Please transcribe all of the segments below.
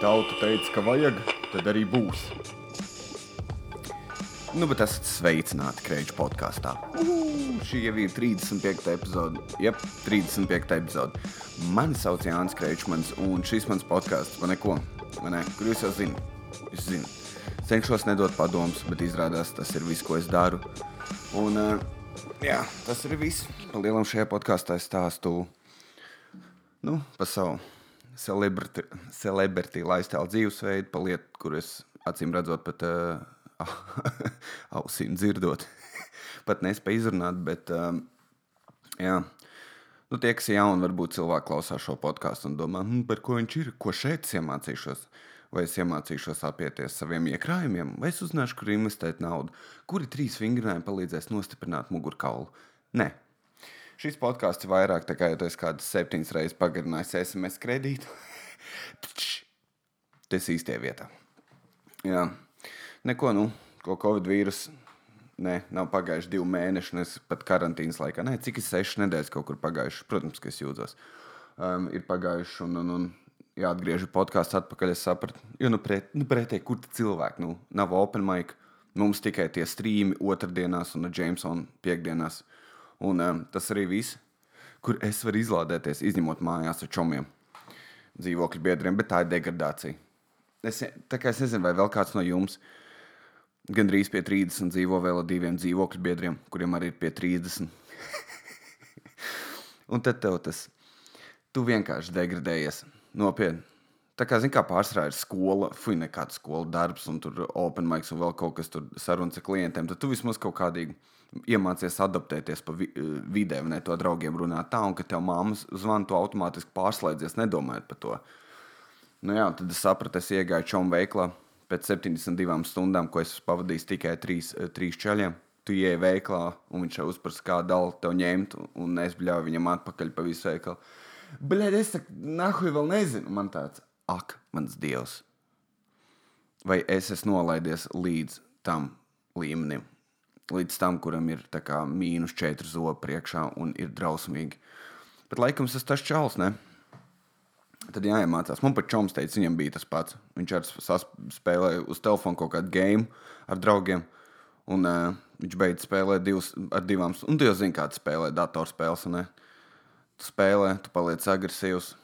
Tauta teica, ka vajag, tad arī būs. Nu, bet esat sveicināti Kreņķa podkāstā. Šī jau ir 35. epizode. Jā, 35. epizode. Mani sauc Jānis Kreņķis, un šis mans podkāsts par neko. Ne? Kur jūs jau zināt? Jūs zināt. Cenšos nedot padomus, bet izrādās tas ir viss, ko es daru. Un, uh, jā, tas ir viss. Lielam šajā podkāstā es stāstu nu, par savu celebrity, celebrity lifestyle dzīvesveidu, pa lietu, kur es acīm redzot, pat uh, ausīm dzirdot, pat nespēju izrunāt. Bet, um, jā, nu, tie, kas ir jauni, varbūt cilvēki klausās šo podkāstu un domā, hm, par ko viņš ir, ko šeit iemācīšos. Vai es iemācīšos apieties saviem iekrājumiem, vai es uzzināšu, kur investēt naudu, kuri trīs vingrinājumi palīdzēs nostiprināt mugurkaulu. Nē, Šis podkāsts ir vairāk tā kā ja tu esi kādas septiņas reizes pagarinājis SMS kredītu. Tas īstajā vietā. Jā, neko, nu, ko Covid vīrusu. Nē, nav pagājuši divi mēneši, un es pat karantīnas laikā. Nē, cik ir sešas nedēļas kaut kur pagājušas. Protams, ka es jūtos. Um, ir pagājuši, un, un, un jāatgriež podkāsts atpakaļ. Es sapratu, jo nu, pret, nu pretēji, kur cilvēki, nu, nav open mic. Mums tikai tie strīmi otrdienās un Jamesona piekdienās. Uh, Un um, tas arī viss, kur es varu izlādēties, izņemot mājās ar čomiem, dzīvokļu biedriem, bet tā ir degradācija. Es, es nezinu, vai vēl kāds no jums gandrīz pie 30 dzīvo vēl ar diviem dzīvokļu biedriem, kuriem arī ir pie 30. un tad tev tas, tu vienkārši degradējies nopietni. Tā kā, zināmā mērā, pārsvarā ir skola, fuck, nekāds skola darbs, un tur open mics un vēl kaut kas tur sarunas ar klientiem. Tad tu vismaz kaut kādīgi iemācies adaptēties pa vi vidē, ne to draugiem runāt tā, un ka tev māmas zvana, tu automātiski pārslēdzies, nedomājot par to. Nu jā, tad es sapratu, es iegāju čomu veiklā pēc 72 stundām, ko es pavadīju tikai trīs, eh, trīs ceļiem. Tu ieej veiklā, un viņš jau uzprasa, kā dalu tev ņemt, un es bļauju viņam atpakaļ pa visu veikalu. Bļaigi, es saku, nahuj vēl nezinu. Man tāds, ak, mans dievs. Vai es esmu nolaidies līdz tam līmenim? Līdz tam, kuram ir kā, mīnus 4 zobi priekšā un ir drausmīgi. Bet laikam tas tas čels, ne? Tad jāiemācās. Man pat čoms teica, viņam bija tas pats. Viņš arī spēlēja uz telefona kaut kādu game ar draugiem. Un uh, viņš beidz spēlēt divas, ar divām. Un tu jau zini, kāda spēlē datorspēles. Tu spēlē, tu paliec agresīvs.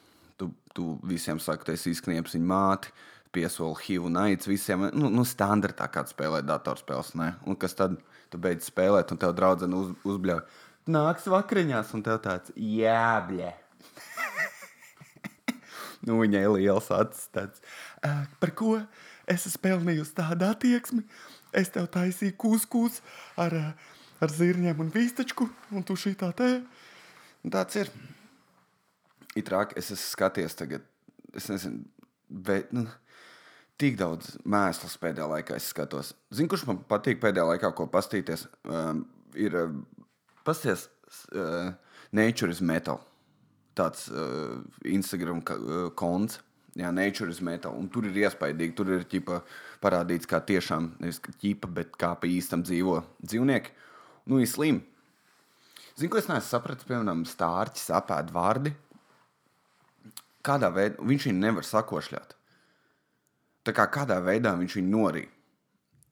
Tu, tu visiem saki, tu esi izknieps viņa māti. Piesoli HIV un aids visiem. Nu, nu standartā kāda spēlē datorspēles. Ne? Un kas tad? tu beidz spēlēt, un tev draudzene uz, uzbļauj. Nāks vakariņās, un tev tāds jābļē. nu, viņai liels acis tāds. Par ko es esmu pelnījusi tādu attieksmi? Es tev taisīju kuskus ar, ar zirņiem un vīstačku, un tu šī tā te. Tāds ir. Itrāk, es esmu skaties tagad, es nezinu, bet, nu, tik daudz mēslas pēdējā laikā skatos. Zinu, kurš man patīk pēdējā laikā, ko pastīties, um, ir uh, pasties uh, Nature is Metal. Tāds uh, Instagram uh, konts. Jā, Nature is Metal. Un tur ir iespaidīgi. Tur ir ķipa, parādīts, kā tiešām nevis ķipa, bet kā pa īstam dzīvo dzīvnieki. Nu, ir slim. Zinu, ko es neesmu sapratis, piemēram, stārķis apēd vārdi. Kādā veidā viņš viņu nevar sakošļāt tā kā kādā veidā viņš viņu norīja.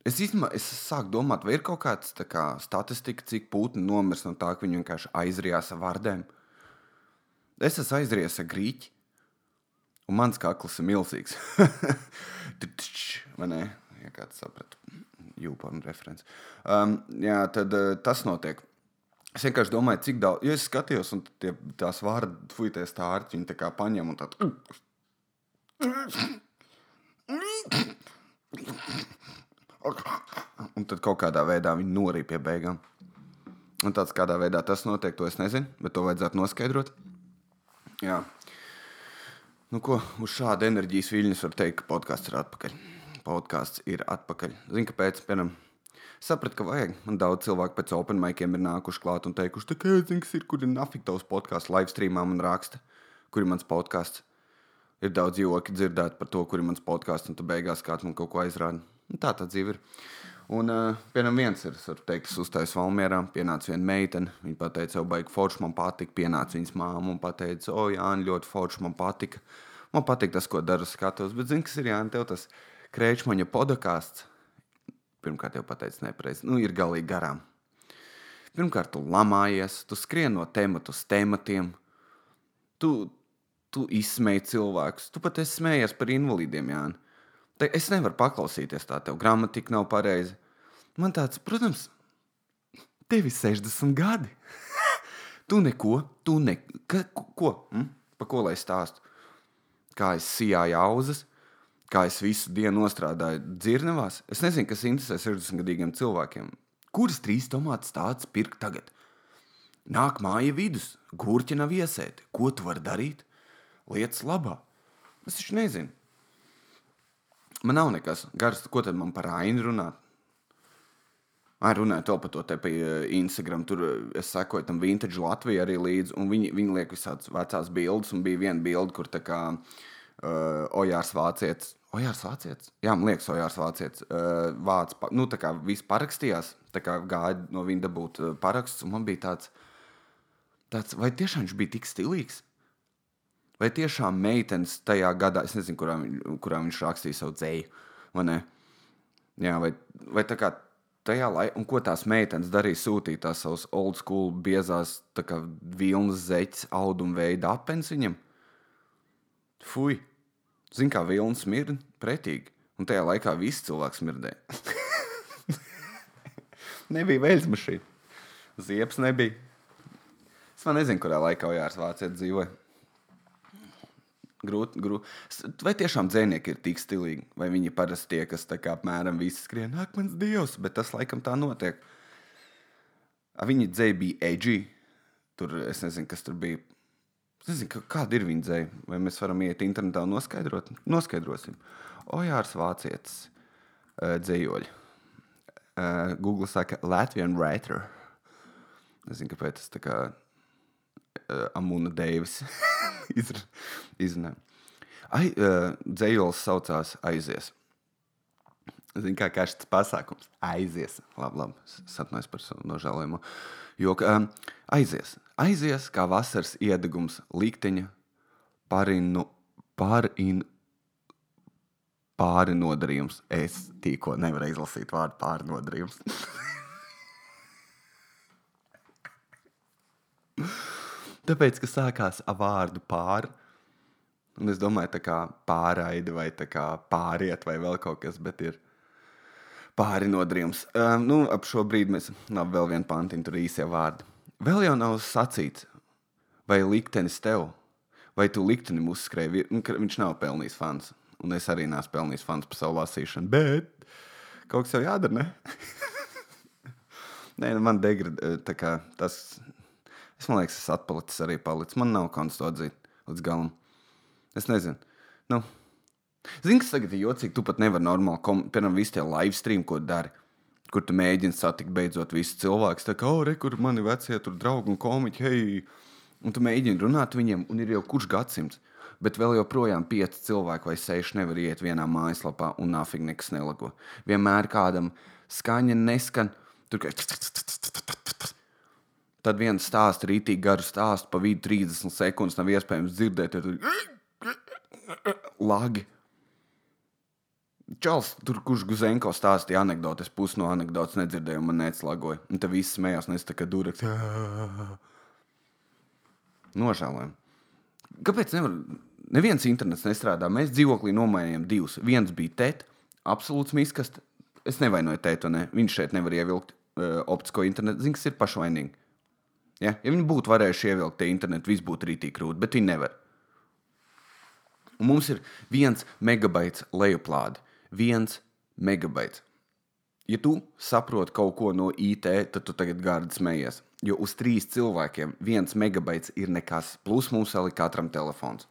Es īstenībā es sāku domāt, vai ir kaut kāda kā, statistika, cik putni nomirs no tā, ka viņi vienkārši aizrijās ar vārdiem. Es esmu aizries ar grīķi, un mans kakls ir milzīgs. Vai ne? Ja kāds saprata, jūpām referents. Um, jā, tad uh, tas notiek. Es vienkārši domāju, cik daudz, ja es skatījos, un tie, tās vārdi, fuities tā ārķi, viņi tā kā paņem un tā. Un tad kaut kādā veidā viņi norīja pie beigām. Un tāds kādā veidā tas notiek, to es nezinu, bet to vajadzētu noskaidrot. Jā. Nu, ko uz šādu enerģijas viļņus var teikt, ka podkāsts ir atpakaļ. Podkāsts ir atpakaļ. Zinu, kāpēc? Piemēram, sapratu, ka vajag. Man daudz cilvēku pēc open maikiem ir nākuši klāt un teikuši, ka, zini, kas ir, kur ir nafik tavs podkāsts, live streamā man raksta, kur ir mans podkāsts ir daudz joki dzirdēt par to, kur ir mans podkāsts, un tu beigās kāds man kaut ko aizrāda. Un tā tā dzīve ir. Un, uh, piemēram, viens ir, es varu teikt, uzstājos Valmjerā, pienāca viena meitene, viņa pateica, jau baigi forši man patika, pienāca viņas māma un pateica, o, jā, ļoti forši man patika. Man patīk tas, ko daru skatos, bet zini, kas ir Jānis, tev tas krēčmaņa podkāsts. Pirmkārt, jau pateicu nepareizi, nu, ir galīgi garām. Pirmkārt, tu lamājies, tu skrien no temata uz tematiem, tu, tu izsmēji cilvēkus, tu pat esi smējies par invalīdiem, Jānis. Te es nevaru paklausīties tā, tev gramatika nav pareiza. Man tāds, protams, tev ir 60 gadi. tu neko, tu neko, ka, ko? Hm? Pa ko lai stāstu? Kā es sijāju auzas, kā es visu dienu strādāju dzirnavās. Es nezinu, kas interesē 60-gadīgiem cilvēkiem. Kuras trīs tomātus tāds pirkt tagad? Nāk māja vidus, gurķi nav iesēti. Ko tu vari darīt? Lietas labā. Es taču nezinu. Man nav nekas gars, ko tad man par ainu runāt. Ai, runāju vēl par to te pie Instagram. Tur es sekoju tam Vintage Latvijai arī līdzi, viņi, viņi liek visādas vecās bildes, un bija viena bilde, kur tā kā uh, Ojārs Vācietis. Ojārs Vācietis? Jā, man liekas, Ojārs Vācietis. Uh, vāc, nu, tā kā viss parakstījās, tā kā gāja no viņa dabūt paraksts, un man bija tāds, tāds, vai tiešām viņš bija tik stilīgs? Vai tiešām meitenes tajā gadā, es nezinu, kurā, kurā viņš rakstīja savu dzēju, vai ne? Jā, vai, vai tā kā tajā laikā, un ko tās meitenes darīja, sūtīja tās savus old school biezās, tā kā vilnas zeķes, auduma veida apelsīns viņam? Fui! Zini, kā vilna smirda pretīgi, un tajā laikā viss cilvēks smirdēja. nebija veļas mašīna. Ziepes nebija. Es nezinu, kurā laikā Ojārs Vācijā dzīvoja. Grūti, grūti. Vai tiešām dzēnieki ir tik stilīgi, vai viņi parasti tie, kas tā kā apmēram visi skrien, ak, mans dievs, bet tas laikam tā notiek. Viņa dzēja bija edgy. Tur es nezinu, kas tur bija. Es nezinu, kāda ir viņa dzēja. Vai mēs varam iet internetā un noskaidrot? Noskaidrosim. Ojārs Vācietis dzējoļi. Google saka Latvian writer. Nezinu, kāpēc tas tā kā Amuna Deivis. izrunājam. Ai, uh, dzējols saucās Aizies. Zini, kā šis pasākums aizies. Labi, labi. Satnēs par nožēlojumu. Jo um, aizies. Aizies kā vasaras iedegums likteņa parinu, parin, pārinodarījums. Es tikko nevaru izlasīt vārdu pārinodarījums. Tāpēc, ka sākās ar vārdu pāri. Un es domāju, tā kā pārraide vai kā pāriet vai vēl kaut kas, bet ir pāri nodrījums. Uh, nu, ap šo brīdi mēs nav vēl vienu pantiņu, tur īsie vārdi. Vēl jau nav sacīts, vai liktenis tev, vai tu liktenim uzskrēji. Nu, viņš nav pelnījis fans, un es arī neesmu pelnījis fans par savu lasīšanu, bet kaut kas jau jādara, ne? Nē, nu, man degradē tas Es liekas, es atpalicis arī palicis. Man nav kauns to atzīt līdz galam. Es nezinu. Nu, Zini, kas tagad ir jocīgi? Tu pat nevari normāli, kom... piemēram, visu tie live stream, ko dari. Kur tu mēģini satikt beidzot visus cilvēkus. Tā kā, oh, re, kur mani vecie tur draugi un komiķi, hei! Un tu mēģini runāt viņiem, un ir jau kurš gadsimts. Bet vēl joprojām pieci cilvēki vai seši nevar iet vienā mājaslapā, un nāfīgi nekas nelago. Vienmēr kādam skaņa neskan. Tur kā Tad viens stāsts, rītīgi garu stāstu, pa vidu 30 sekundes nav iespējams dzirdēt. Tur lagi. Čels, tur, kurš Guzenko stāstīja anekdotes, pusi no anekdotes nedzirdēju, man neatslāgoja. Un te viss smējās, nes tā kā duraks. Nožēlojam. Kāpēc nevar? Neviens internets nestrādā. Mēs dzīvoklī nomainījām divus. Viens bija tēt, absolūts miskast. Es nevainoju tētu, ne. Viņš šeit nevar ievilkt uh, optisko internetu. Zini, kas ir pašvainīgi. Ja, ja viņi būtu varējuši ievilkt te internetu, viss būtu rītīgi krūti, bet viņi nevar. Un mums ir viens megabaits lejuplāde. Viens megabaits. Ja tu saproti kaut ko no IT, tad tu tagad gārdi smējies. Jo uz trīs cilvēkiem viens megabaits ir nekas. Plus mums vēl ir katram telefons.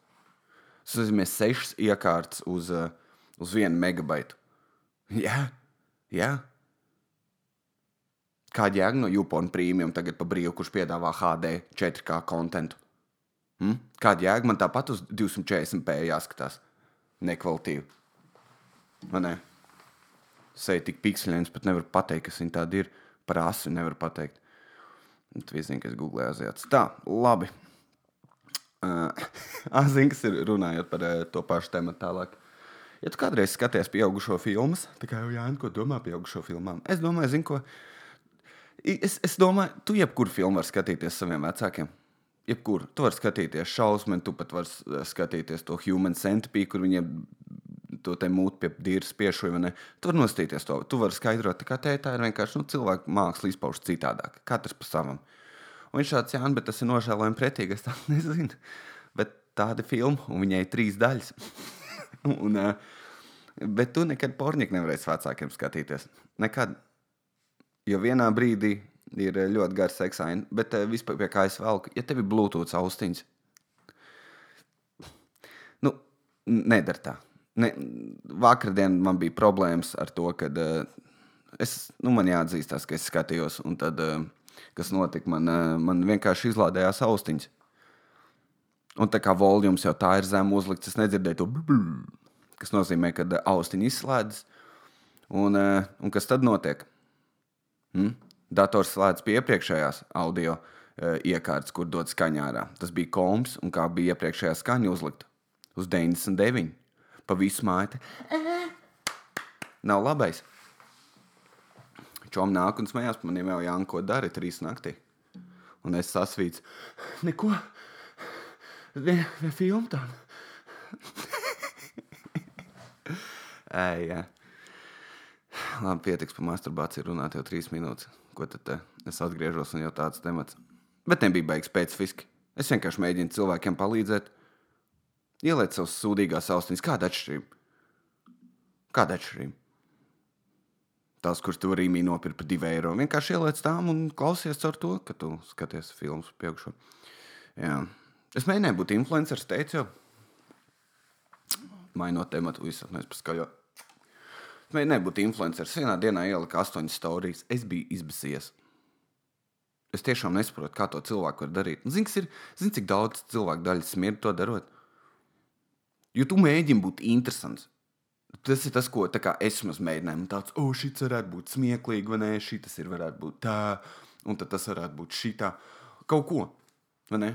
Tas nozīmē sešas iekārtas uz, uh, uz vienu megabaitu. Jā, jā. Kāda jēga no Jupona prēmijiem tagad pa brīvu, kurš piedāvā HD 4K kontentu? Hmm? Kāda jēga man tāpat uz 240p jāskatās? Nekvalitīvi. Man ne. Seja tik pikselēns, pat nevar pateikt, kas viņa tāda ir. Par asu nevar pateikt. Tu zini, ka es googlēju aziāts. Tā, labi. Uh, ah, zini, kas ir runājot par uh, to pašu tēmu tālāk. Ja tu kādreiz skaties pieaugušo filmas, tā kā jau Jānis, ko domā par pieaugušo filmām, es domāju, zini, ko. Es, es domāju, tu jebkuru filmu vari skatīties saviem vecākiem. Jebkuru. Tu vari skatīties šausmu, tu pat vari skatīties to human centipede, kur viņiem to te mūtu pie dīras piešuja. Tu vari nostīties to. Tu vari skaidrot, ka tā ir vienkārši nu, cilvēku māksla izpaužas citādāk. Katrs pa savam. Un viņš šāds, jā, bet tas ir nožēlojami pretīgi. Es tā nezinu. Bet tāda filma, un viņai ir trīs daļas. un, bet tu nekad porniku nevarēsi vecākiem skatīties. Nekad. Jo vienā brīdī ir ļoti gara seksaina, bet vispār pie kā es velku, ja tev ir Bluetooth austiņas, nu, nedara tā. Ne, vakardien man bija problēmas ar to, ka uh, es, nu, man jāatzīstās, ka es skatījos, un tad, uh, kas notika, man, uh, man vienkārši izlādējās austiņas. Un tā kā volums jau tā ir zem uzlikts, es nedzirdēju to brrr, kas nozīmē, ka austiņa izslēdzas. Un, un kas tad notiek? Hmm? Dators slēdz pie iepriekšējās audio uh, iekārtas, kur dod skaņā ārā. Tas bija koms, un kā bija iepriekšējā skaņa uzlikta uz 99 pa visu māju. Nav labais. Čom nāk un smējās maniem jau Jānu, ko dari trīs naktī. Un es sasvīcu. Neko. Vien, vien filmu tādu. Ej, jā. Labi, pietiks par masturbāciju runāt jau trīs minūtes. Ko tad te? es atgriežos un jau tāds temats. Bet nebija beigas specifiski. Es vienkārši mēģinu cilvēkiem palīdzēt. Ieliec savus sūdīgās austiņas. Kāda atšķirība? Kāda atšķirība? Tās, kuras tu vari nopirkt par 2 eiro. Vienkārši ieliec tām un klausies caur to, ka tu skaties filmas. Jā. Es mēģināju būt influenceris, teicu. Mainot tematu, skaļo. Es mēģināju būt influenceris. Vienā dienā ielika astoņas stāstījus. Es biju izbēsies. Es tiešām nesaprotu, kā to cilvēku var darīt. Zini, ir, zin, cik daudz cilvēku daļu smirda to darot? Jo tu mēģini būt interesants. Tas ir tas, ko es mēģināju. Tāds, oh, šis varētu būt smieklīgi, vai nē, šis ir varētu būt tā, un tas varētu būt šitā. Kaut ko, vai ne?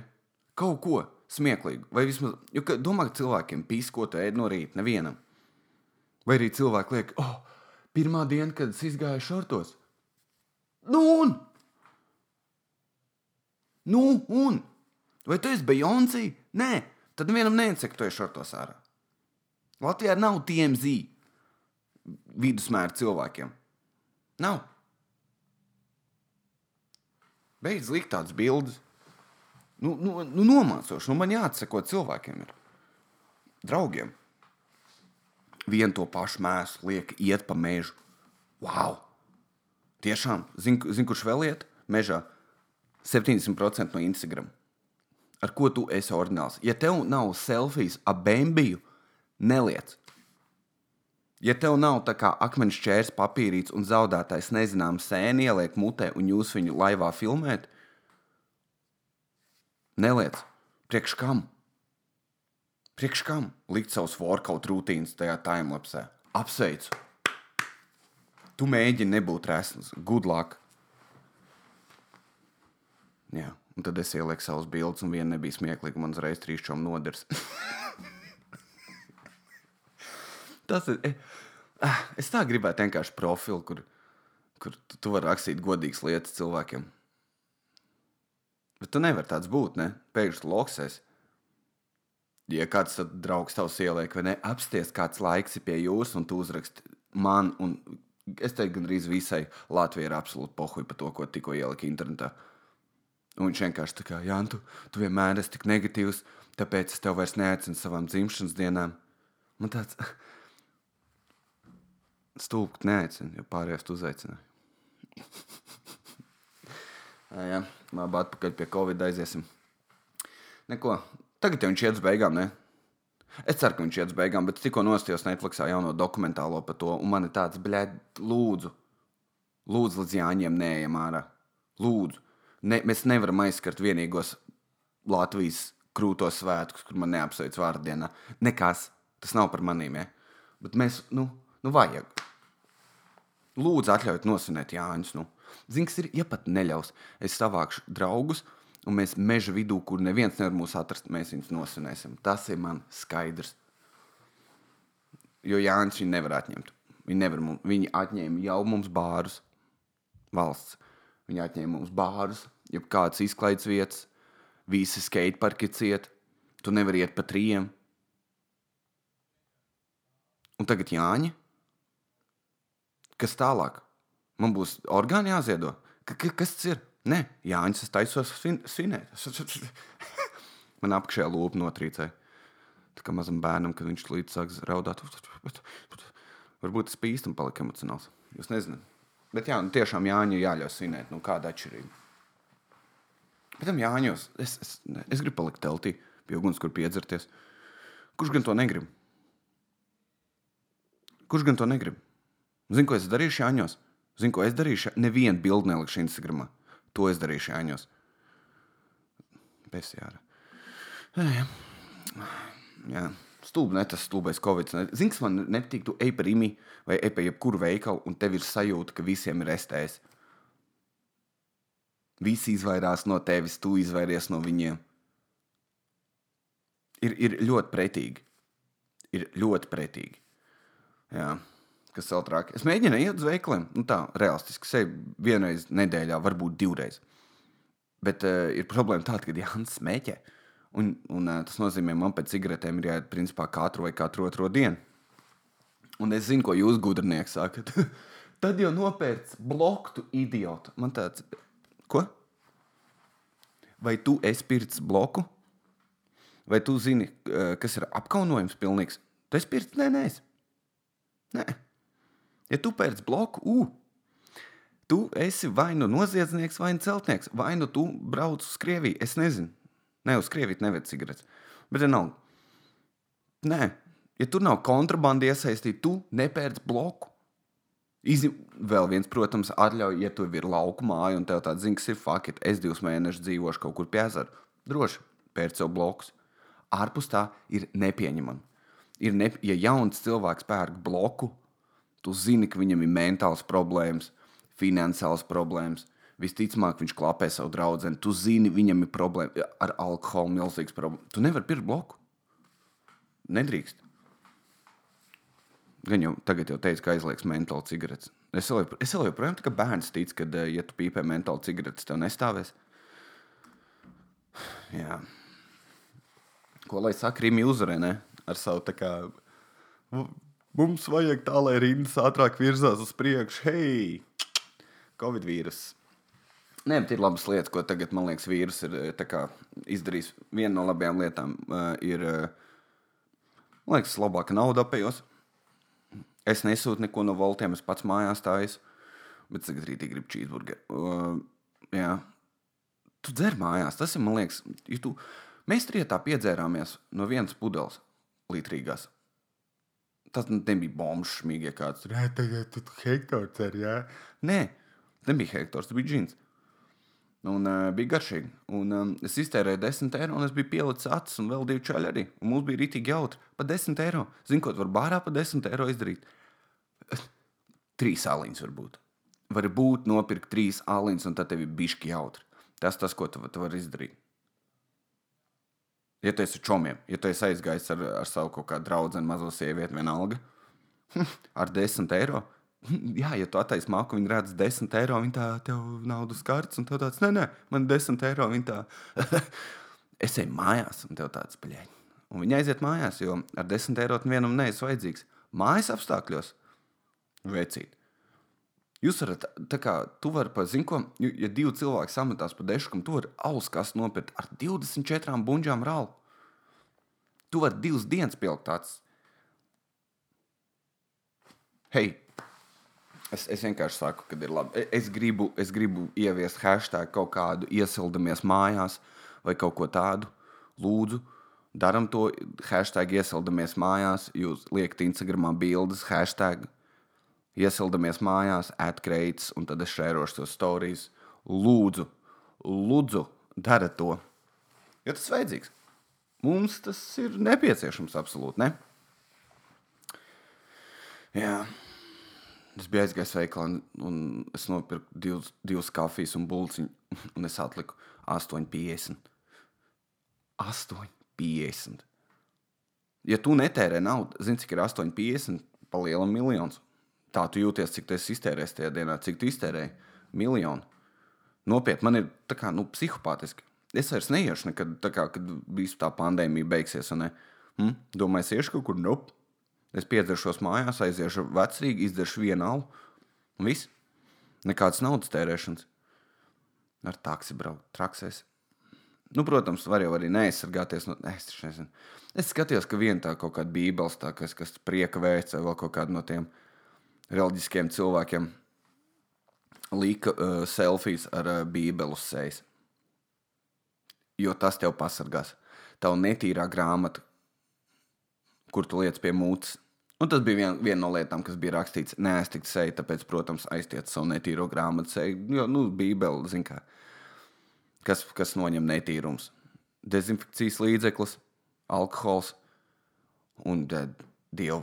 Kaut ko smieklīgu. Vai vismaz, jo domā, ka cilvēkiem pīs, ko tu ēd no rīta, nevienam. Vai arī cilvēki liek, oh, pirmā diena, kad es izgāju šortos. Nu, un? Nu, un? Vai tu esi Beyoncé? Nē, tad vienam neiesaka, ka tu esi šortos ārā. Latvijā nav TMZ vidusmēra cilvēkiem. Nav. Beidz likt tādas bildes. Nu, nu, nu nomācoši. Nu, man jāatsako cilvēkiem. Ir. Draugiem. Vienu to pašu mēslu liek iet pa mežu. Wow! Tiešām, zinu, zin, kurš vēl iet mežā? 70% no Instagram ar ko tu esi ordināls. Ja tev nav selfijas ap bēnbiju, neliec. Ja tev nav tā kā akmens čērs, papīrīts un zaudētais nezināms sēni ieliek mutē un jūs viņu laivā filmēt, neliec. Priekš kam? Priekš kam likt savus workout rutīnas tajā timelapsē? Apsveicu! Tu mēģini nebūt resns, good luck! Jā. Un tad es ielieku savus bildes, un viena nebija smieklīga. Man uzreiz trīs čom nodars. Tas ir. Eh, ah, es tā gribētu vienkārši profilu, kur, kur tu, tu vari rakstīt godīgas lietas cilvēkiem. Bet tu nevari tāds būt, ne? Pēkšņi loksēs. Ja kāds draugs tavs ieliek, vai ne, apsties kāds laiks ir pie jums, un tu uzraksti man, un es teiktu, gandrīz visai Latvijai ir absolūti pohuļ par to, ko tikko ielika internetā. Un viņš vienkārši tā kā, Jā, tu, tu vienmēr esi tik negatīvs, tāpēc es tev vairs neaicinu savām dzimšanas dienām. Man tāds stulbs neaicina, jo pārējās tu uzaicināji. jā, labi, atpakaļ pie Covid aiziesim. Neko, tagad jau viņš iet uz beigām, ne? Es ceru, ka viņš iet uz beigām, bet tikko nostājos Netflixā jauno dokumentālo par to, un man ir tāds, bļēd, lūdzu, lūdzu, līdz Jāņiem neejam ārā. Lūdzu ne, mēs nevaram aizskart vienīgos Latvijas krūtos svētkus, kur man neapsveic vārdienā. Nekas, tas nav par maniem. Ja? Bet mēs, nu, nu vajag. Lūdzu, atļaujiet nosvinēt Jāņus. Nu. Zini, kas ir, ja pat neļaus, es savākšu draugus un mēs meža vidū, kur neviens nevar mūs atrast, mēs viņus nosvinēsim. Tas ir man skaidrs. Jo Jānis viņu nevar atņemt. Viņi, nevar mums, viņi atņēma jau mums bārus, valsts. Viņi atņēma mums bārus, jau kādas izklaides vietas, visi skateparki ciet. Tu nevari iet pa trījiem. Un tagad Jāņa. Kas tālāk? Man būs orgāni jāziedo. K kas tas ir? Nē, Jānis, es taisos svin svinēt. Man apakšējā lūpa notrīcēja. Tā kā mazam bērnam, kad viņš līdz sāks raudāt, varbūt tas pīstam palika emocionāls. Jūs nezināt. Bet jā, nu, tiešām Jāņa jāļauj svinēt. Nu, kāda atšķirība? Bet tam Jāņos, es, es, es gribu palikt teltī, pie uguns, kur piedzerties. Kurš gan to negrib? Kurš gan to negrib? Zinu, ko es darīšu Jāņos. Zinu, ko es darīšu. Nevienu bildi nelikšu Instagramā. To es darīšu Jāņos. Besjāra. Jā. jā. Stulbi, ne tas stulbais Covid. Zini, kas man nepatīk, tu ej pa rīmi vai ej pa jebkuru veikalu, un tev ir sajūta, ka visiem ir STS. Visi izvairās no tevis, tu izvairies no viņiem. Ir, ir ļoti pretīgi. Ir ļoti pretīgi. Jā kas vēl trāk. Es mēģinu iet uz veikaliem, nu tā, realistiski, sevi vienreiz nedēļā, varbūt divreiz. Bet uh, ir problēma tāda, ka Jānis smēķē. Un, un uh, tas nozīmē, man pēc cigaretēm ir jāiet principā katru vai katru otro dienu. Un es zinu, ko jūs gudrinieki sakat. Tad jau nopērts bloku, tu idiotu. Man tāds, ko? Vai tu esi pirts bloku? Vai tu zini, uh, kas ir apkaunojums pilnīgs? Tu esi pirts? Nē, nē. nē. Ja tu pēc bloku, uh, tu esi vai nu noziedznieks, vai nu celtnieks, vai nu tu brauc uz Krieviju. Es nezinu, ne uz Krieviju neved cigaretes. Bet nav. Nē, ja tur nav kontrabanda iesaistīta, tu nepērc bloku. Izņem, vēl viens, protams, atļauj, ja tu ir lauka māja un tev tāds zina, kas ir fakti. Es divus mēnešus dzīvošu kaut kur pie ezera. Droši pērc sev blokus. Ārpus tā ir nepieņemami. Ir ne, ja jauns cilvēks pērk bloku, Tu zini, ka viņam ir mentāls problēmas, finansiāls problēmas. Visticamāk, viņš klapē savu draugu. Tu zini, viņam ir problēma ar alkoholu, milzīgs problēmas. Tu nevari pirkt bloku. Nedrīkst. Gan jau tagad jau teicu, ka aizliegs mentāli cigaretes. Es vēl, es vēl joprojām tā kā bērns ticu, ka, eh, ja tu pīpē mentāli cigaretes, tev nestāvēs. Jā. Ko lai saka, Rīmi uzvarē, ne? Ar savu tā kā Mums vajag tā, lai rindas ātrāk virzās uz priekšu. Hei, Covid vīrus. Nē, bet ir labas lietas, ko tagad, man liekas, vīrus ir eh, kā, izdarījis. Viena no labajām lietām uh, ir, uh, man liekas, labāka nauda apējos. Es nesūtu neko no voltiem, es pats mājās stāju. Bet tagad rītī gribu cheeseburgeru. Uh, jā. Tu dzer mājās, tas ir, man liekas, ja tu, mēs trietā piedzērāmies no vienas pudeles litrīgās tas nebija bombas šmīgi, ja kāds tur - tagad tu hektors ar, jā. Nē, nebija hektors, tas bija džins. Un uh, bija garšīgi. Un, um, es iztērēju 10 eiro, un es biju pielicis acis, un vēl divi čaļi arī. Un mums bija rītīgi jautri. Pa 10 eiro. Zinu, ko var bārā pa 10 eiro izdarīt. Trīs aliņas var būt. Var būt nopirkt trīs aliņas, un tad tev ir bišķi jautri. Tas tas, ko tu, tu vari izdarīt. Ja tu esi čomiem, ja tu esi aizgājis ar, ar savu kaut kādu draugu, mazo sievieti, vienalga, ar 10 eiro. Jā, ja tu attaisno māku, viņi redz 10 eiro, viņi tā tev naudas kārtas, un tev tāds, nē, nē, man 10 eiro, viņi tā. es eju mājās, un tev tāds paļēņ. Un viņi aiziet mājās, jo ar 10 eiro vienam neesi vajadzīgs. Mājas apstākļos vecīt. Jūs varat, tā kā tu vari pa zinko, ja divi cilvēki sametās pa deškam, tu vari auskās nopirkt ar 24 buļģām rālu. Tu vari divas dienas pielikt tāds. Hei, es, es vienkārši saku, ka ir labi. Es gribu, es gribu ieviest hashtag kaut kādu iesildamies mājās vai kaut ko tādu. Lūdzu, daram to hashtag iesildamies mājās. Jūs liekat Instagramā bildes, hashtag iesildamies mājās, atkreits, un tad es šērošu tos stāstus. Lūdzu, lūdzu, dara to. Jo tas ir vajadzīgs. Mums tas ir nepieciešams absolūti. Ne? Jā, Es biju aizgājis veikalā, un, un es nopirku divus, divus kafijas un buļciņu, un es atliku 8,50. 8,50. Ja tu netērē naudu, zini, cik ir 8,50 pa lielam miljonus. Tā tu jūties, cik tu esi iztērējis tajā dienā, cik tu iztērēji miljonu. Nopietni, man ir tā kā nu, psihopātiski. Es vairs neiešu nekad, kā, kad visu tā pandēmija beigsies. Hm? Domāju, es iešu kaut kur, nope. Es piedzeršos mājās, aiziešu vecrīgi, izdzeršu vienu alu un viss. Nekādas naudas tērēšanas. Ar taksi braukt, traksēs. Nu, protams, var jau arī neaizsargāties. No, es, nezinu. es skatījos, ka viena tā kaut kāda bībeles, tā, kas, kas prieka veids, vai kaut kāda no tiem reliģiskiem cilvēkiem lika uh, selfijas ar uh, bībeles sejas. Jo tas tev pasargās. Tavu netīrā grāmata, kur tu liec pie mūtes. Un tas bija vien, viena no lietām, kas bija rakstīts, neaiztikt seju, tāpēc, protams, aiziet savu netīro grāmatu seju. Jo, nu, Bībele, zin kā, kas, kas noņem netīrums. Dezinfekcijas līdzeklis, alkohols un dievu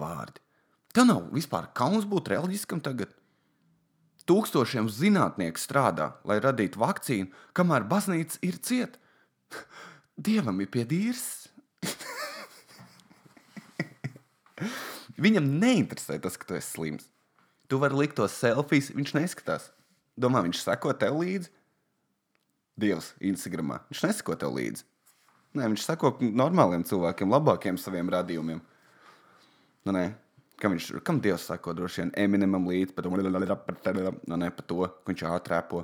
Tev nav vispār kauns būt reliģiskam tagad. Tūkstošiem zinātnieku strādā, lai radītu vakcīnu, kamēr baznīca ir cieta. Dievam ir piedīrs. Viņam neinteresē tas, ka tu esi slims. Tu vari likt tos selfijas, viņš neskatās. Domā, viņš seko tev līdzi. Dievs, Instagramā. Viņš neseko tev līdzi. Nē, viņš seko normāliem cilvēkiem, labākiem saviem radījumiem. Nu, nē, kam, viņš, kam Dievs sako droši vien Eminemam līdzi, par to, nu, ne, par to, ka viņš ātrēpo.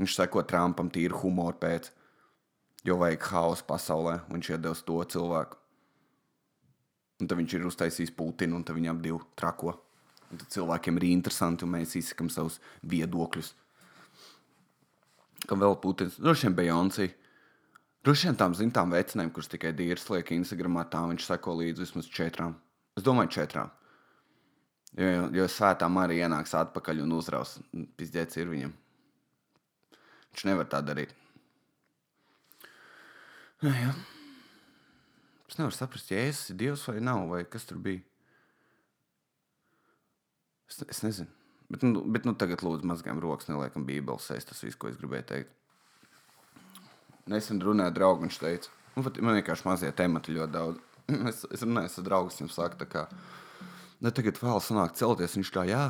Viņš seko Trumpam tīri humoru pēc, jo vajag haosu pasaulē, un viņš iedos to cilvēku. Un tad viņš ir uztaisījis Putinu, un viņam divi trako. Un tad cilvēkiem ir interesanti, un mēs izsakām savus viedokļus. Kam vēl Putins? Droši vien Beyoncé. Droši vien tām zināmām vecinēm, kuras tikai dīrs liek Instagramā, tā viņš seko līdzi vismaz četrām. Es domāju, četrām. Jo, jo, jo svētā Marija ienāks atpakaļ un uzraus. Pizdēts ir viņam. Viņš nevar tā darīt. Jā, jā. Es nevaru saprast, ja Jēzus ir Dievs vai nav, vai kas tur bija. Es, es nezinu. Bet, nu, bet nu, tagad, lūdzu, mazgājam rokas, neliekam Bībeles sēst. Tas viss, ko es gribēju teikt. Nesen runāju ar draugu, viņš teica, nu, man vienkārši mazie temati ļoti daudz. es, es runāju ar draugu, viņam saka, tā kā, ne nu, tagad vēl sanāk celties. Viņš tā, jā,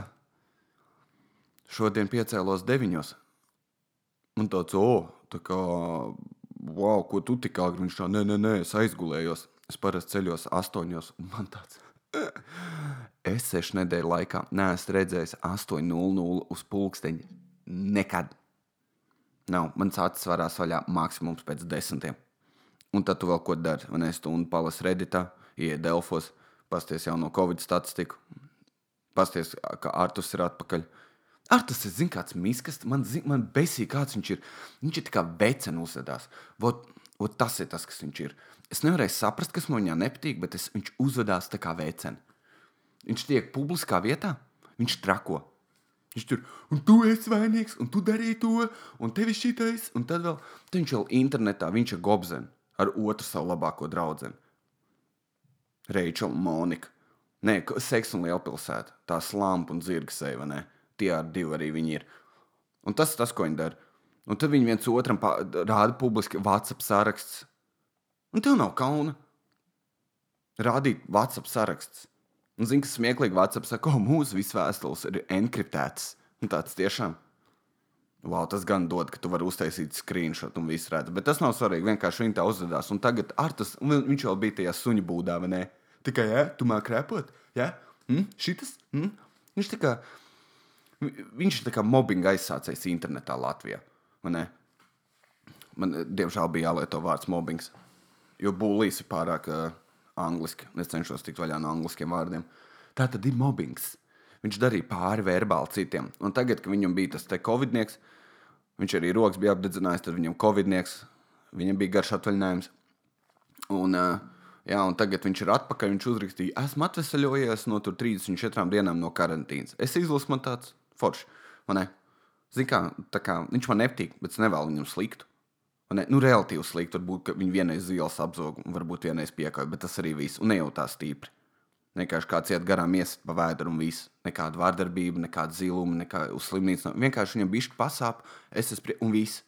šodien piecēlos deviņos. Un tāds, o, tā kā, wow, ko tu tik agri? Viņš tā, nē, nē, nē, es aizgulējos. Es parasti ceļos astoņos, un man tāds. Es sešu nedēļu laikā neesmu redzējis 8,00 uz pulksteņa. Nekad. Nav. Mans acis varās vaļā maksimums pēc desmitiem. Un tad tu vēl ko dari? Un es stundu palasu Redditā, ienāku Delfos, pasties jau no Covid statistiku. Pasties, ka Artus ir atpakaļ. Artus, es zinu, kāds miskas, man, zin, man besī, kāds viņš ir. Viņš ir tā kā becen uzvedās. Vot, vot tas ir tas, kas viņš ir. Es nevarēju saprast, kas man viņā nepatīk, bet es, viņš uzvedās tā kā veiceni. Viņš tiek publiskā vietā, viņš trako. Viņš tur, un tu esi vainīgs, un tu darīji to, un tev ir šitais, un tad vēl, tad viņš vēl internetā, viņš ir gobzen ar otru savu labāko draugu. Reičela Monika. Nē, seks un lielpilsēta. Tā slāņa un zirga seja, ne? Tie ar divi arī viņi ir. Un tas ir tas, ko viņi dara. Un tad viņi viens otram rāda publiski WhatsApp saraksts. Un tev nav kauna rādīt WhatsApp saraksts. Un zini, kas smieklīgi WhatsApp saka, ka mūsu visas vēstules ir enkriptētas. Un tāds tiešām. Wow, tas gan dod, ka tu vari uztaisīt screenshot un visu redz. Bet tas nav svarīgi. Vienkārši viņi tā uzvedās. Un tagad ar tas, viņš jau bija tajā suņu būdā, vai ne? Tikai, ja, tu māki repot, ja? Mm? Šitas? Mm? Viņš tā kā, viņš ir tā kā mobbinga aizsācējs internetā Latvijā, vai ne? Man, diemžēl, bija jālieto vārds mobbings jo būlīs ir pārāk uh, angliski. Es cenšos tikt vaļā no angliskiem vārdiem. Tā tad ir mobbings. Viņš darīja pāri verbāli citiem. Un tagad, kad viņam bija tas covidnieks, viņš arī rokas bija apdedzinājis, tad viņam covidnieks, viņam bija garš atvaļinājums. Un, uh, jā, un tagad viņš ir atpakaļ. Viņš uzrakstīja, esmu atvesaļojies no 34 dienām no karantīnas. Es izlasu man tāds foršs. Zini, kā, kā viņš man nepatīk, bet es nevēlu viņam sliktu. Ne, nu, relatīvi slikti. Varbūt viņi vienreiz ielas apzog, varbūt vienreiz piekāpja, bet tas arī viss. Un ne jau tā stipri. Vienkārši kāds iet garām, iesit pa vēdru un viss. Nekāda vardarbība, nekāda ziluma, nekāda uz slimnīcu. Vienkārši viņam bija pasāp, es esmu prie... un viss.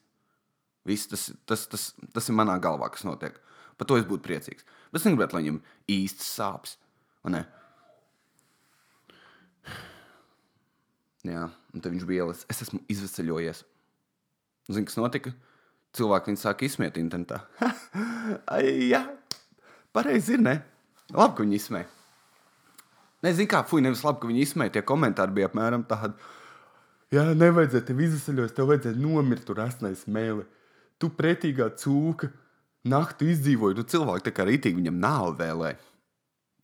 Viss tas, tas, tas, tas ir manā galvā, kas notiek. Par to es būtu priecīgs. Bet es negribētu, lai viņam īsts sāpes. Jā, un tad viņš bija ielas. Es esmu izvesaļojies. Zini, kas notika? Cilvēki viņu sāka izsmiet internetā. Ai, jā, pareizi ir, ne? Labi, ka viņi izsmēja. Nezinu, kā, fuj, nevis labi, ka viņi izsmēja. Tie komentāri bija apmēram tādi. Jā, nevajadzēja tev izsmeļot, tev vajadzēja nomirt tur asnai smēli. Tu pretīgā cūka nakti izdzīvoji, tu cilvēki tā kā rītīgi viņam nav vēlēji.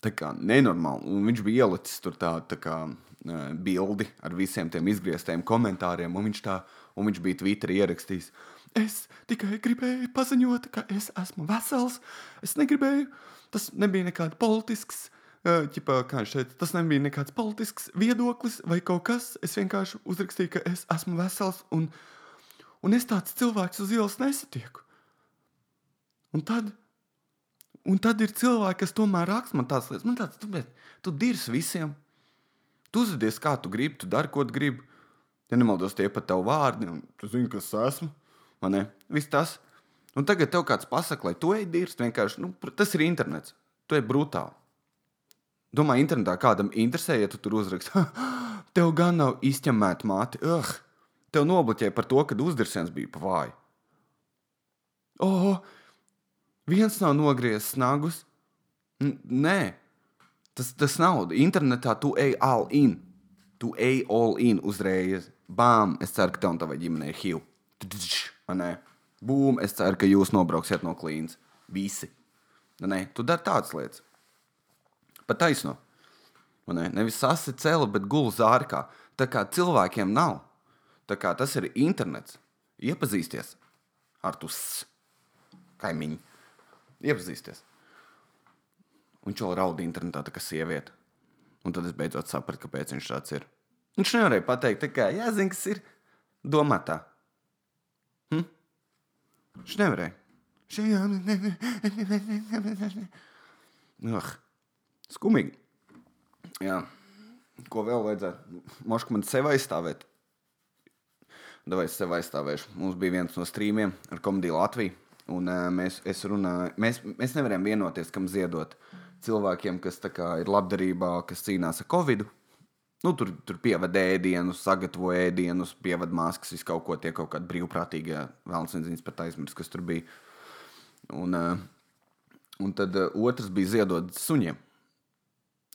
Tā kā nenormāli. Un viņš bija ielicis tur tādu tā kā, uh, bildi ar visiem tiem izgrieztiem komentāriem, un viņš, tā, un viņš bija Twitterī ierakstījis. Es tikai gribēju paziņot, ka es esmu vesels. Es negribēju, tas nebija nekāds politisks. Uh, ķipā, kā teica, tas nebija nekāds politisks viedoklis vai kaut kas. Es vienkārši uzrakstīju, ka es esmu vesels un, un es tāds cilvēks uz ielas nesatieku. Un tad, un tad ir cilvēki, kas tomēr raksta man tādas lietas. Man tāds, tu, bet, tu dirs visiem. Tu uzvedies, kā tu gribi, tu dari, ko tu gribi. Ja nemaldos, tie pat tavi vārdi, un tu zini, kas es esmu. Man ne, viss tas. Un tagad tev kāds pasaka, lai tu ej dirst, vienkārši, nu, tas ir internets. Tu ej brutāli. Domā, internetā kādam interesē, ja tu tur uzraksti. Tev gan nav izķemmēta māte. Ugh! Tev nobloķēja par to, ka uzdirsiens bija pa vāju. Oh, viens nav nogriezis nagus. N nē, tas, tas nav. Internetā tu ej all in. Tu ej all in uzreiz. Bām! Es ceru, ka tev un tavai ģimenei ir HIV. Būm! Es ceru, ka jūs nobrauksiet no klīnas. Visi. Nē, tu dari tādas lietas. Pa taisno. Ne? Nevis sasi cēlā, bet gulēji zārkā. Tā kā cilvēkiem nav. Tā kā tas ir internets. Iepazīsties ar tu s- kaimiņu. Iepazīsties. Un viņš jau raud internetā, tā kā sieviete. Un tad es beidzot sapratu, kāpēc viņš tāds ir. Viņš nevarēja pateikt, tā kā jāzina, kas ir domātā. Hm? Viņš nevarēja. Ugh, skumīgi. Jā. Ko vēl vajadzētu? Moškam man sev aizstāvēt. Vai es sev aizstāvēšu? Mums bija viens no strīmiem ar komēdiju Latviju. Un, uh, mēs, runāju, mēs, mēs nevarējām vienoties, kam ziedot cilvēkiem, kas kā, ir labdarībā, kas cīnās ar covid. Nu, tur, tur pievada ēdienus, sagatavo ēdienus, pievada maskas, visu kaut ko tie kaut kādi brīvprātīgie vēlams nezinu, pat aizmirst, kas tur bija. Un, uh, un tad uh, otrs bija ziedot suņiem.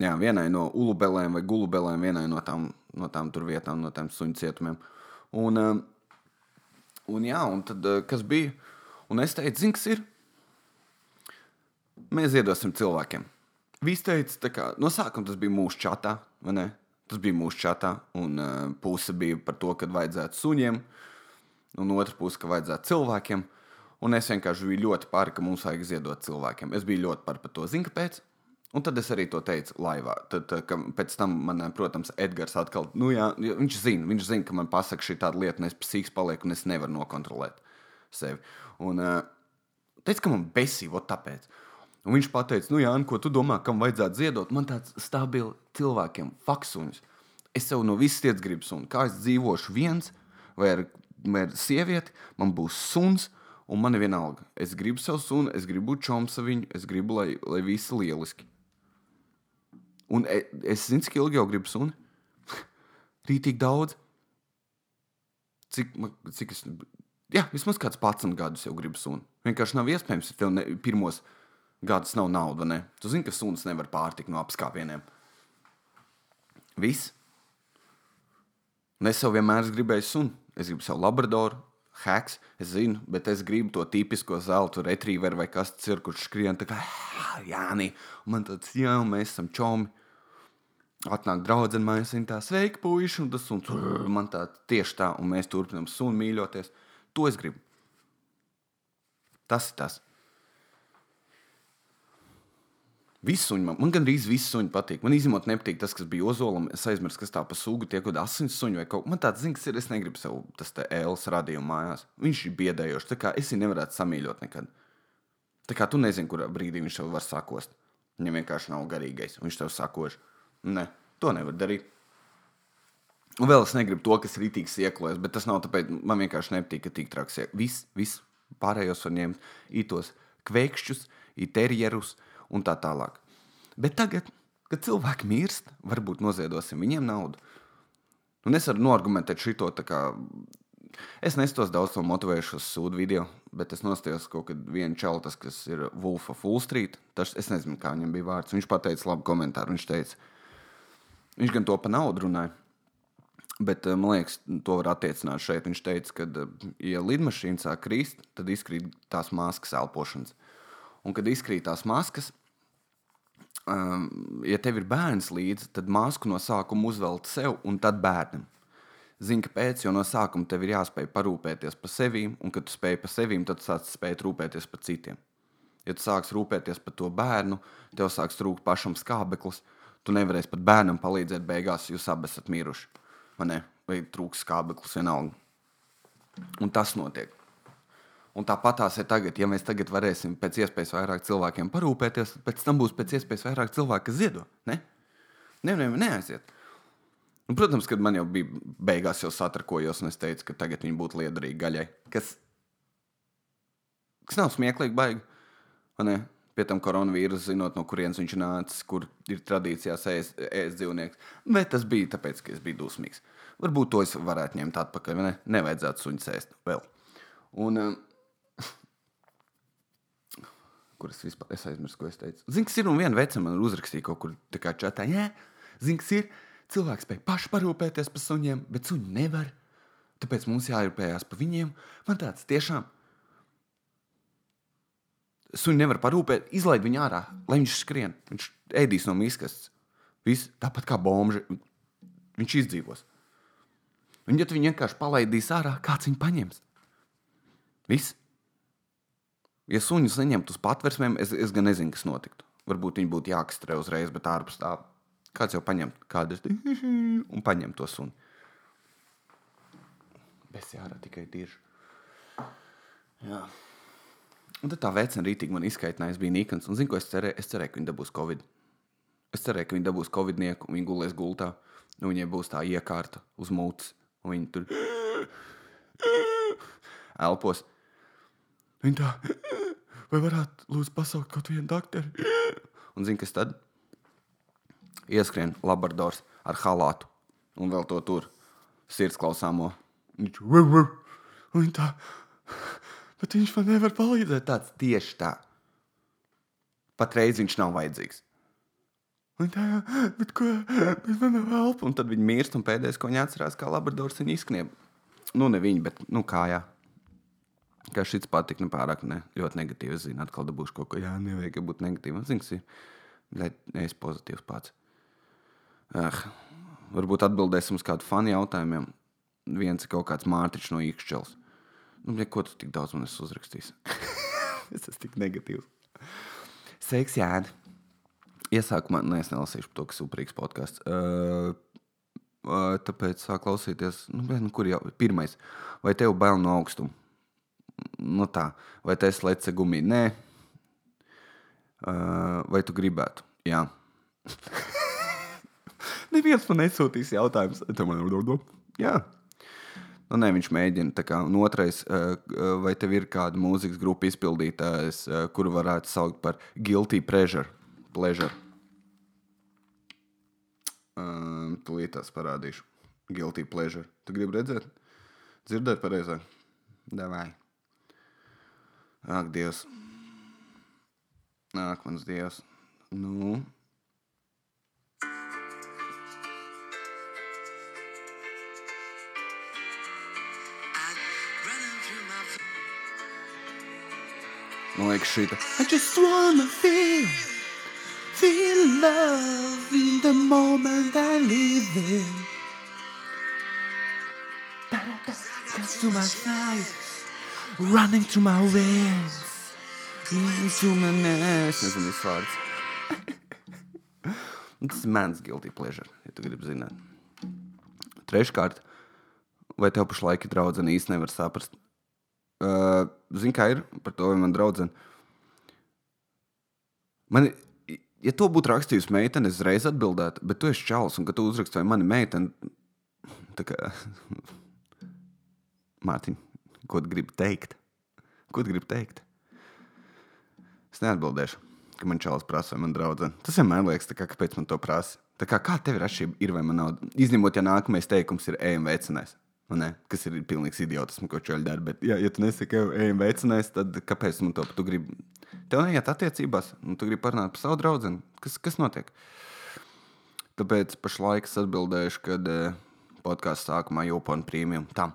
Jā, vienai no ulubelēm vai gulubelēm, vienai no tām, no tām tur vietām, no tām suņu cietumiem. Un, uh, un jā, un tad kas bija? Un es teicu, zini, kas ir? Mēs ziedosim cilvēkiem. Visi teica, kā no sākuma tas bija mūsu čatā, vai ne? Tas bija mūsu čatā, un uh, puse bija par to, ka vajadzētu suņiem, un otra puse, ka vajadzētu cilvēkiem. Un es vienkārši biju ļoti par, ka mums vajag ziedot cilvēkiem. Es biju ļoti par, par to. Zinu, kāpēc? Un tad es arī to teicu laivā. Tad, ka pēc tam man, protams, Edgars atkal, nu jā, viņš zina, viņš zina, ka man pasaka šī tāda lieta, un es psīks palieku, un es nevaru nokontrolēt sevi. Un uh, teica, ka man besī, vot tāpēc. Un viņš teica, nu, Jānis, ko tu domā, kam vajadzētu ziedot? Man tāds stabils cilvēkiem, faksuņus. Es sev no visas tiec gribu sunu. Kā es dzīvošu viens vai ar, vai ar sievieti, man būs suns, un man ir vienalga. Es gribu savu sunu, es gribu būt čoms ar viņu, es gribu, lai, lai viss ir lieliski. Un e, es zinu, cik ilgi jau gribu sunu. Rītīgi daudz. Cik, ma- cik es. Jā, vismaz kāds 11 gadus jau gribu sunu. Vienkārši nav iespējams, ja tev ne, pirmos gadus nav naudas, ne? Tu zini, ka suns nevar pārtikt no apskāpieniem. Viss. Un es jau vienmēr esmu gribējis sunu. Es gribu savu labradoru, hacks, es zinu, bet es gribu to tipisko zelta retrieveru vai kas tas ir, kurš skrien tā kā Jāni. Man tāds, jā, mēs esam čomi. Atnāk draudzene, mēs esam tā sveiki, puiši, un tas suns man tā tieši tā, un mēs turpinām sunu mīļoties. To es gribu. Tas ir tas. Visi suņi man, man gandrīz visi suņi patīk. Man īstenībā nepatīk tas, kas bija ozolam. Es aizmirsu, kas tā pa sugu tie kaut kādi asins suņi vai kaut kas. Tāds zina, kas ir. Es negribu sev tas te ēlas radījumu mājās. Viņš ir biedējošs. Tā kā es viņu nevarētu samīļot nekad. Tā kā tu nezini, kurā brīdī viņš tev var sakost. Viņam vienkārši nav garīgais. Viņš tev sakoš. Nē, to nevar darīt. Un vēl es negribu to, kas ir rītīgs ieklojas, bet tas nav tāpēc, man vienkārši nepatīk, ka tik traks. Viss, viss pārējos var ņemt ītos kveikšķus, īterjerus un tā tālāk. Bet tagad, kad cilvēki mirst, varbūt noziedosim viņiem naudu. Un es varu noargumentēt šo tā kā. Es nestos daudz to motivējušu uz sūdu video, bet es nostājos kaut kad vienu čaltas, kas ir Wolf of Wall Street. Tas, es nezinu, kā viņam bija vārds. Viņš pateica labu komentāru. Viņš teica, viņš gan to pa naudu runāja. Bet man liekas, to var attiecināt šeit. Viņš teica, ka, ja lidmašīna sāk krist, tad izkrīt tās maskas elpošanas. Un, kad izkrīt tās maskas, um, ja tev ir bērns līdzi, tad masku no sākuma uzvelt sev un tad bērnam. Zini, kāpēc? Jo no sākuma tev ir jāspēj parūpēties par sevi, un kad tu spēj par sevi, tad sāc spēt rūpēties par citiem. Ja tu sāks rūpēties par to bērnu, tev sāks trūkt pašam skābeklis, tu nevarēsi pat bērnam palīdzēt beigās, jūs abi esat miruši. Vai, vai trūks skābeklis vienalga. Un tas notiek. Un tāpat tās ir tagad, ja mēs tagad varēsim pēc iespējas vairāk cilvēkiem parūpēties, tad pēc tam būs pēc iespējas vairāk cilvēku, kas ziedo. Ne? Ne, ne, neaiziet. Un, protams, kad man jau bija beigās, jau satrakojos, un es teicu, ka tagad viņi būtu liederīgi gaļai. Kas, kas nav smieklīgi, baigi. Pie tam koronavīrusa, zinot, no kurienes viņš nācis, kur ir tradīcijās ēst, ēst dzīvnieks. Bet tas bija tāpēc, ka es biju dusmīgs. Varbūt to es varētu ņemt atpakaļ. Ne? Nevajadzētu suņus ēst vēl. Un, uh, kuras vispār es aizmirsu, ko es teicu. Zini, kas ir un viena vecuma man uzrakstīja kaut kur čatā. Jā, zini, kas ir. Cilvēks spēj paši parūpēties par suņiem, bet suņi nevar. Tāpēc mums jārūpējas par viņiem. Man tāds tiešām. Suņi nevar parūpēt, izlaid viņu ārā, lai viņš skrien. Viņš ēdīs no miskas. Viss tāpat kā bomži. Viņš izdzīvos. Un, ja tu viņu vienkārši palaidīs ārā, kāds viņu paņems? Viss. Ja suņus neņemtu uz patversmēm, es, es gan nezinu, kas notiktu. Varbūt viņi būtu jākastrē uzreiz, bet ārpus tā kāds jau paņem kādu un paņem to suni. Bez jārā tikai tieši. Jā. Un tad tā vecena rītīgi man izskaitināja, es biju Nikans. Un zinu, ko es cerēju? Es cerēju, ka viņi dabūs Covid. Es cerēju, ka viņi dabūs Covidnieku un viņi gulēs gultā. Un viņiem būs tā iekārta uz mūces. Un viņi tur elpos. Viņa tā, vai varētu lūdzu pasaukt kaut vienu doktoru? Un zini, kas tad? Ieskrien labradors ar halātu un vēl to tur sirds klausāmo. Viņš tā, bet viņš man nevar palīdzēt. Tāds tieši tā. Patreiz viņš nav vajadzīgs. Un tā, bet ko, bet man nav elpa. Un tad viņi mirst, un pēdējais, ko viņi atcerās, kā labradors viņa izknieb. Nu, ne viņi, bet, nu, kājā. Kā šis patīk, nu, pārāk ne, ļoti negatīvi. Es zinu, atkal dabūšu kaut ko, jā, nevajag būt negatīvam. Zinu, kas ir. Bet es pozitīvs pats. Ah, varbūt atbildēsim uz kādu fanu jautājumiem. Viens ir kaut kāds mārtiņš no īkšķels. Nu, ja, ko tu tik daudz man esi uzrakstījis? es esmu tik negatīvs. Sveiks, Jāni! Iesākumā, nu, es nelasīšu to, kas ir superīgs podkāsts. Uh, uh, tāpēc sāk klausīties, nu, bet, nu, kur jau pirmais. Vai tev bail no augstuma? Nu tā, vai ir lece gumija? Nē. Uh, vai tu gribētu? Jā. Neviens man nesūtīs jautājumus. Jā. Nu, nē, viņš mēģina. Tā kā, un otrais, vai tev ir kāda mūzikas grupa izpildītājs, kuru varētu saukt par guilty pleasure? pleasure. Um, Tūlīt tās parādīšu. Guilty pleasure. Tu gribi redzēt? Dzirdēt pareizāk? Davai. Ak, Dievs. Ak, mans Dievs. Nu. Man liekas, šī tā. I just wanna feel, feel love in the moment I live in. To my side, running through my veins, into my nest. Es nezinu, vārds. Tas ir mans guilty pleasure, ja tu gribi zināt. Treškārt, vai tev pašlaik draudzene īsti nevar saprast? Zini, kā ir par to, vai man draudzene. Man, ja to būtu rakstījusi meitene, es reiz atbildētu, bet tu esi čalis, un kad tu uzraksti, vai mani meitene, tā kā Mārtiņ, ko tu gribi teikt? Ko tu gribi teikt? Es neatbildēšu, ka man čalis prasa, vai man draudzene. Tas vienmēr liekas, kā, kāpēc man to prasa. Tā kā, kā tev ir atšķirība, ir vai man nav? Izņemot, ja nākamais teikums ir ejam veicinājums. Ne, kas ir pilnīgs idiotisms, ko čaļi dara. Bet, ja, ja tu nesaki, ejam veicinājums, tad kāpēc man to tu gribi? Tev neiet attiecībās, un tu gribi parunāt par savu draugu. Kas, kas notiek? Tāpēc pašlaik es atbildēšu, kad eh, podkāstu sākumā jopo un prēmiju. Tā.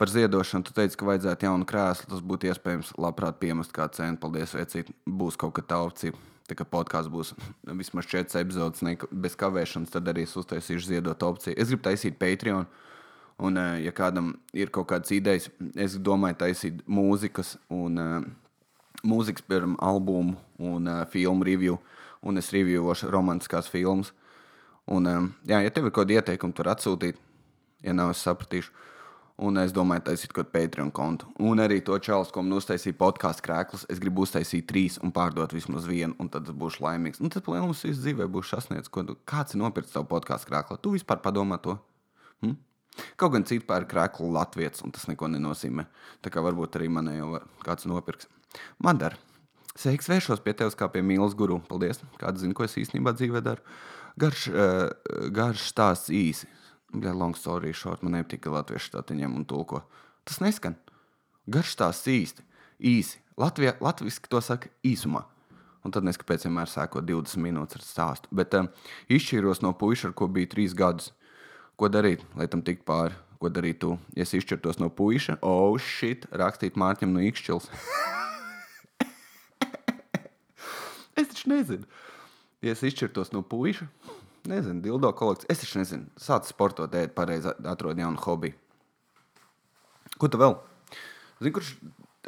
Par ziedošanu tu teici, ka vajadzētu jaunu krēslu. Tas būtu iespējams. Labprāt, piemest kā cenu. Paldies, vecīt. Būs kaut kā tā opcija. Tā kā podkāsts būs vismaz četras epizodes, ne, bez kavēšanas, tad arī es uztaisīšu ziedot opciju. Es gribu taisīt Patreon. Un, eh, ja kādam ir kaut kādas idejas, es domāju, taisīt mūzikas un uh, mūzikas, piemēram, albumu un uh, filmu review. Un es reviewēšu romantiskās filmas. Un, um, jā, ja tev ir kaut kāda ieteikuma, tur atsūtīt, ja nav es sapratīšu. Un es domāju, taisīt kaut kādu Patreon kontu. Un arī to čalis, ko man uztaisīja podkāstu krēklus, es gribu uztaisīt trīs un pārdot vismaz vienu, un tad būšu laimīgs. Un tad lielums viss dzīvē būs sasniegts. Ko, kāds ir nopircis savu podkāstu krēklu? Tu vispār padomā to? Hm? Kaut gan cits pērk krēklu Latvijas, un tas neko nenozīmē. Tā kā varbūt arī man jau kāds nopirks. Man dara. Sveiks, vēršos pie tevis kā pie mīlas guru. Paldies. Kāds zina, ko es īstenībā dzīvē daru? Garš, uh, garš stāsts īsi Ja long story short, man nepatika latviešu statiņiem un tulko. Tas neskan. Garš tās īsti, īsi. Latvijā, latviski to saka īsumā. Un tad neskapēc vienmēr sēko 20 minūtes ar stāstu. Bet um, izšķīros no puiša, ar ko bija 3 gadus. Ko darīt, lai tam tiktu pāri? Ko darīt tu? Ja es izšķirtos no puiša, oh shit, rakstīt Mārķim no Ikšķils. es taču nezinu. Ja es izšķirtos no puiša, Nezinu, dildo kolekcija. Es taču nezinu, sāc sportot, ēd pareizi, atrod jaunu hobiju. Ko tu vēl? Zini, kurš,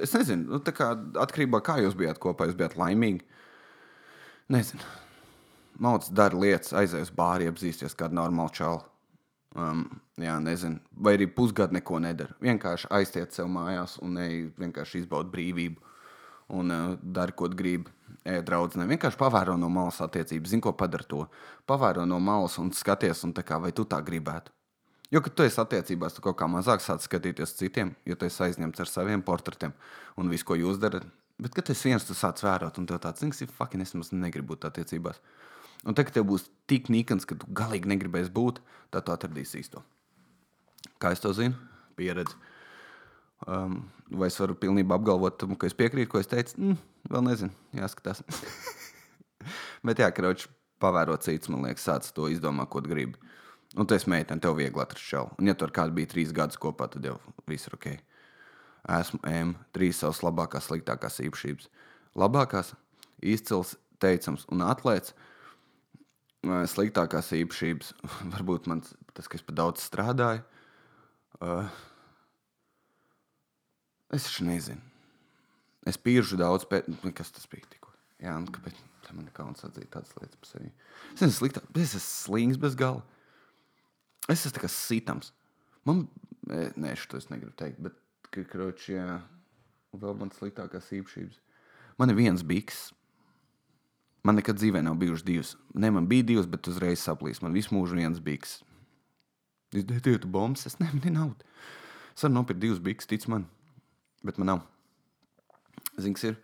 es nezinu, nu, tā kā atkarībā no kā jūs bijāt kopā, jūs bijāt laimīgi. Nezinu. Mauts dara lietas, aizies uz bāri, apzīsties kādu normālu čalu. Um, jā, nezinu. Vai arī pusgadu neko nedara. Vienkārši aiziet sev mājās un vienkārši izbaud brīvību un uh, dari, ko gribi. Ej, draudzene, vienkārši pavēro no malas attiecības, zini, ko padara to. Pavēro no malas un skaties, un kā, vai tu tā gribētu. Jo, kad tu esi attiecībās, tu kaut kā mazāk sāc skatīties citiem, jo tu esi aizņemts ar saviem portretiem un visu, ko jūs darat. Bet, kad es viens tu sāc vērot, un tev tāds, zini, fucking, es nemaz negribu būt attiecībās. Un tad, kad tev būs tik nikns, ka tu galīgi negribēsi būt, tad tu atradīsi īsto. Kā es to zinu? Pieredzi. Um, vai es varu pilnībā apgalvot, tam, ka es piekrītu, ko es teicu? Mm, vēl nezinu, jāskatās. Bet, jā, kroči, pavērot cits, man liekas, sāc to izdomāt, ko gribi. Un esi meitene, tev viegli atrast šādu. Un, ja tur kāds bija trīs gadus kopā, tad jau viss ir ok. Esmu M, trīs savas labākās, sliktākās īpašības. Labākās, izcils, teicams un atlēts. Sliktākās īpašības, varbūt man tas, ka es par daudz strādāju. Uh, Es taču nezinu. Es pīršu daudz, bet nu, kas tas bija tikko? Jā, nu, kāpēc man ir kauns atzīt tādas lietas par sevi? Es esmu sliktāk, bet es esmu slings bez gala. Es esmu tā kā sitams. Man, nē, šo es negribu teikt, bet, kroči, jā, vēl man sliktākās īpašības. Man ir viens biks. Man nekad dzīvē nav bijušas divas. Nē, man bija divas, bet uzreiz saplīs. Man visu mūžu viens biks. Es domāju, tu bombas, es nemanīju naudu. Es varu nopirkt divas biks, tic man bet man nav. Zings ir.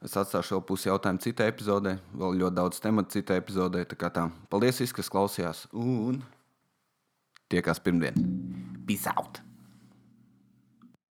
Es atstāšu vēl pusi jautājumu citai epizodē, vēl ļoti daudz tematu citai epizodē. Tā kā tā. Paldies, kas klausījās, un tiekās pirmdien. Peace out!